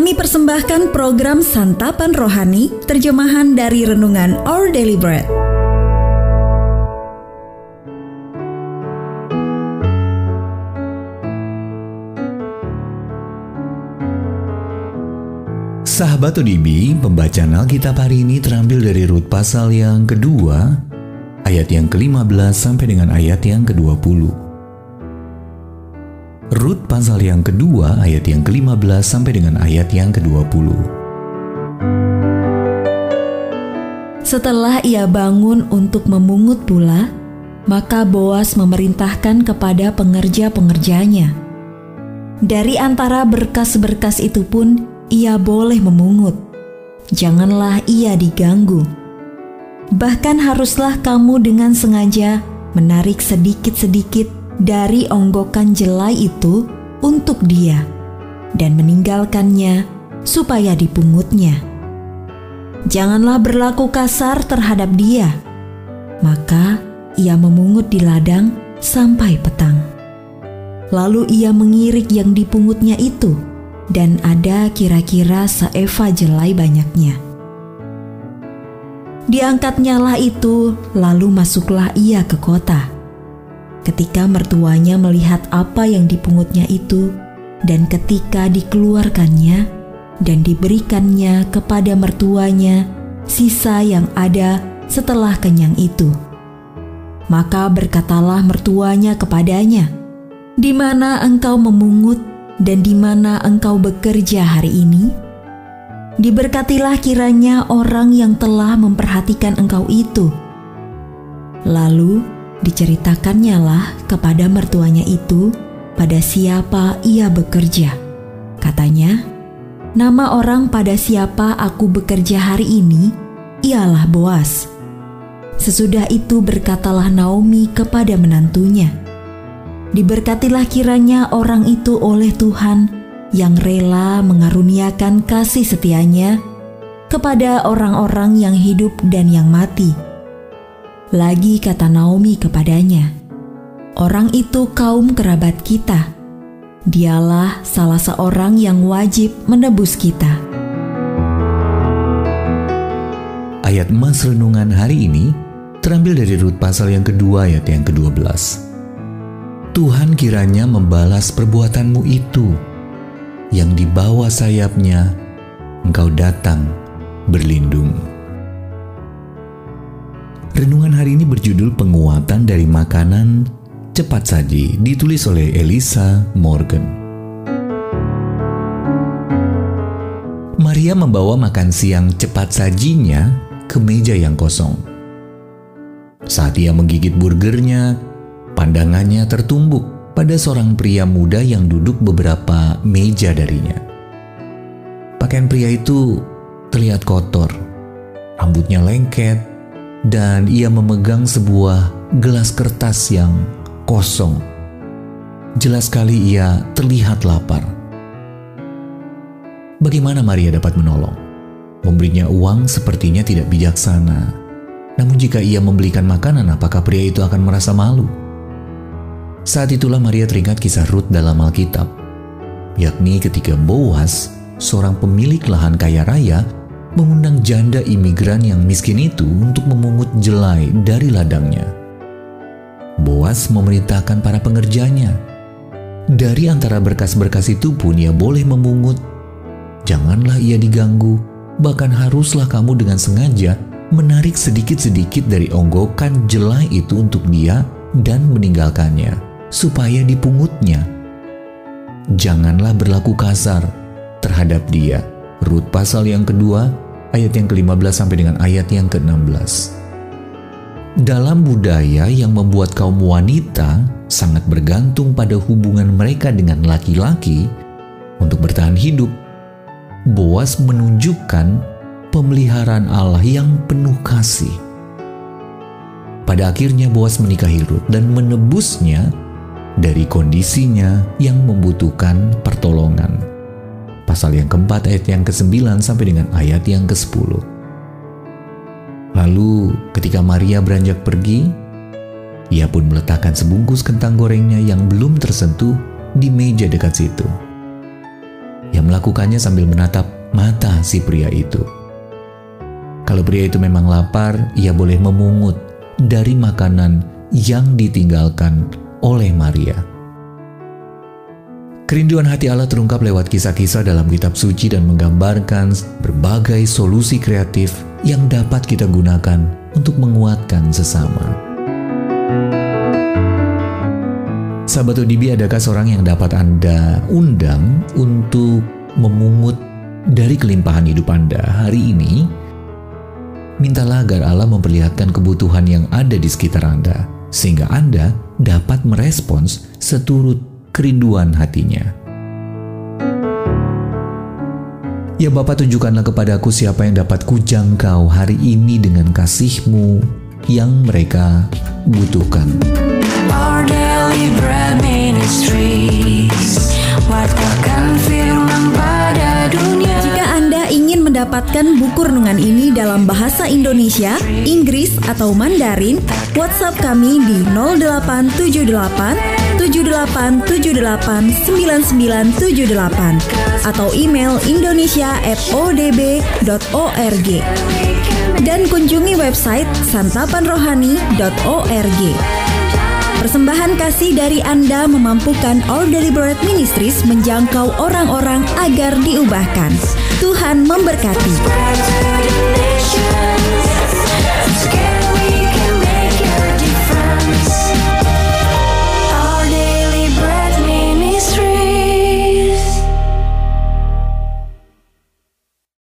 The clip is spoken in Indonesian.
Kami persembahkan program Santapan Rohani, terjemahan dari Renungan Our Daily Bread. Sahabat ODB, pembacaan Alkitab hari ini terambil dari Rut pasal yang kedua, ayat yang ke-15 sampai dengan ayat yang ke-20. Rut pasal yang kedua ayat yang ke-15 sampai dengan ayat yang ke-20. Setelah ia bangun untuk memungut pula, maka Boas memerintahkan kepada pengerja-pengerjanya. Dari antara berkas-berkas itu pun ia boleh memungut. Janganlah ia diganggu. Bahkan haruslah kamu dengan sengaja menarik sedikit-sedikit dari onggokan jelai itu untuk dia dan meninggalkannya supaya dipungutnya. Janganlah berlaku kasar terhadap dia. Maka ia memungut di ladang sampai petang. Lalu ia mengirik yang dipungutnya itu dan ada kira-kira seeva jelai banyaknya. Diangkatnyalah itu, lalu masuklah ia ke kota. Ketika mertuanya melihat apa yang dipungutnya itu, dan ketika dikeluarkannya dan diberikannya kepada mertuanya sisa yang ada setelah kenyang itu, maka berkatalah mertuanya kepadanya, "Di mana engkau memungut dan di mana engkau bekerja hari ini?" Diberkatilah kiranya orang yang telah memperhatikan engkau itu. Lalu diceritakannya lah kepada mertuanya itu pada siapa ia bekerja. Katanya, nama orang pada siapa aku bekerja hari ini ialah Boas. Sesudah itu berkatalah Naomi kepada menantunya, Diberkatilah kiranya orang itu oleh Tuhan yang rela mengaruniakan kasih setianya kepada orang-orang yang hidup dan yang mati. Lagi kata Naomi kepadanya, "Orang itu kaum kerabat kita. Dialah salah seorang yang wajib menebus kita." Ayat emas renungan hari ini terambil dari Rut pasal yang kedua ayat yang ke-12. Tuhan kiranya membalas perbuatanmu itu yang di bawah sayapnya engkau datang berlindung. Renungan hari ini berjudul penguatan dari makanan cepat saji ditulis oleh Elisa Morgan. Maria membawa makan siang cepat sajinya ke meja yang kosong. Saat ia menggigit burgernya, pandangannya tertumbuk pada seorang pria muda yang duduk beberapa meja darinya. Pakaian pria itu terlihat kotor, rambutnya lengket, dan ia memegang sebuah gelas kertas yang kosong. Jelas sekali ia terlihat lapar. Bagaimana Maria dapat menolong? Memberinya uang sepertinya tidak bijaksana. Namun jika ia membelikan makanan, apakah pria itu akan merasa malu? Saat itulah Maria teringat kisah Ruth dalam Alkitab, yakni ketika Boas, seorang pemilik lahan kaya raya, mengundang janda imigran yang miskin itu untuk memungut jelai dari ladangnya. Boas memerintahkan para pengerjanya. Dari antara berkas-berkas itu pun ia boleh memungut. Janganlah ia diganggu, bahkan haruslah kamu dengan sengaja menarik sedikit-sedikit dari onggokan jelai itu untuk dia dan meninggalkannya supaya dipungutnya. Janganlah berlaku kasar terhadap dia. Rut pasal yang kedua, ayat yang ke-15 sampai dengan ayat yang ke-16. Dalam budaya yang membuat kaum wanita sangat bergantung pada hubungan mereka dengan laki-laki untuk bertahan hidup, Boas menunjukkan pemeliharaan Allah yang penuh kasih. Pada akhirnya Boas menikahi Rut dan menebusnya dari kondisinya yang membutuhkan pertolongan. Pasal yang keempat ayat yang ke-9 sampai dengan ayat yang ke-10. Lalu ketika Maria beranjak pergi, ia pun meletakkan sebungkus kentang gorengnya yang belum tersentuh di meja dekat situ. yang melakukannya sambil menatap mata si pria itu. Kalau pria itu memang lapar, ia boleh memungut dari makanan yang ditinggalkan oleh Maria. Kerinduan hati Allah terungkap lewat kisah-kisah dalam kitab suci dan menggambarkan berbagai solusi kreatif yang dapat kita gunakan untuk menguatkan sesama. Sahabat ODB, adakah seorang yang dapat Anda undang untuk memungut dari kelimpahan hidup Anda hari ini? Mintalah agar Allah memperlihatkan kebutuhan yang ada di sekitar Anda, sehingga Anda dapat merespons seturut kerinduan hatinya. Ya Bapak tunjukkanlah kepadaku siapa yang dapat kujangkau hari ini dengan kasihmu yang mereka butuhkan. Our daily bread ingin mendapatkan buku renungan ini dalam bahasa Indonesia, Inggris, atau Mandarin, WhatsApp kami di 0878 78789978 atau email indonesia@odb.org dan kunjungi website santapanrohani.org. Persembahan kasih dari Anda memampukan All Deliberate Ministries menjangkau orang-orang agar diubahkan. Tuhan memberkati.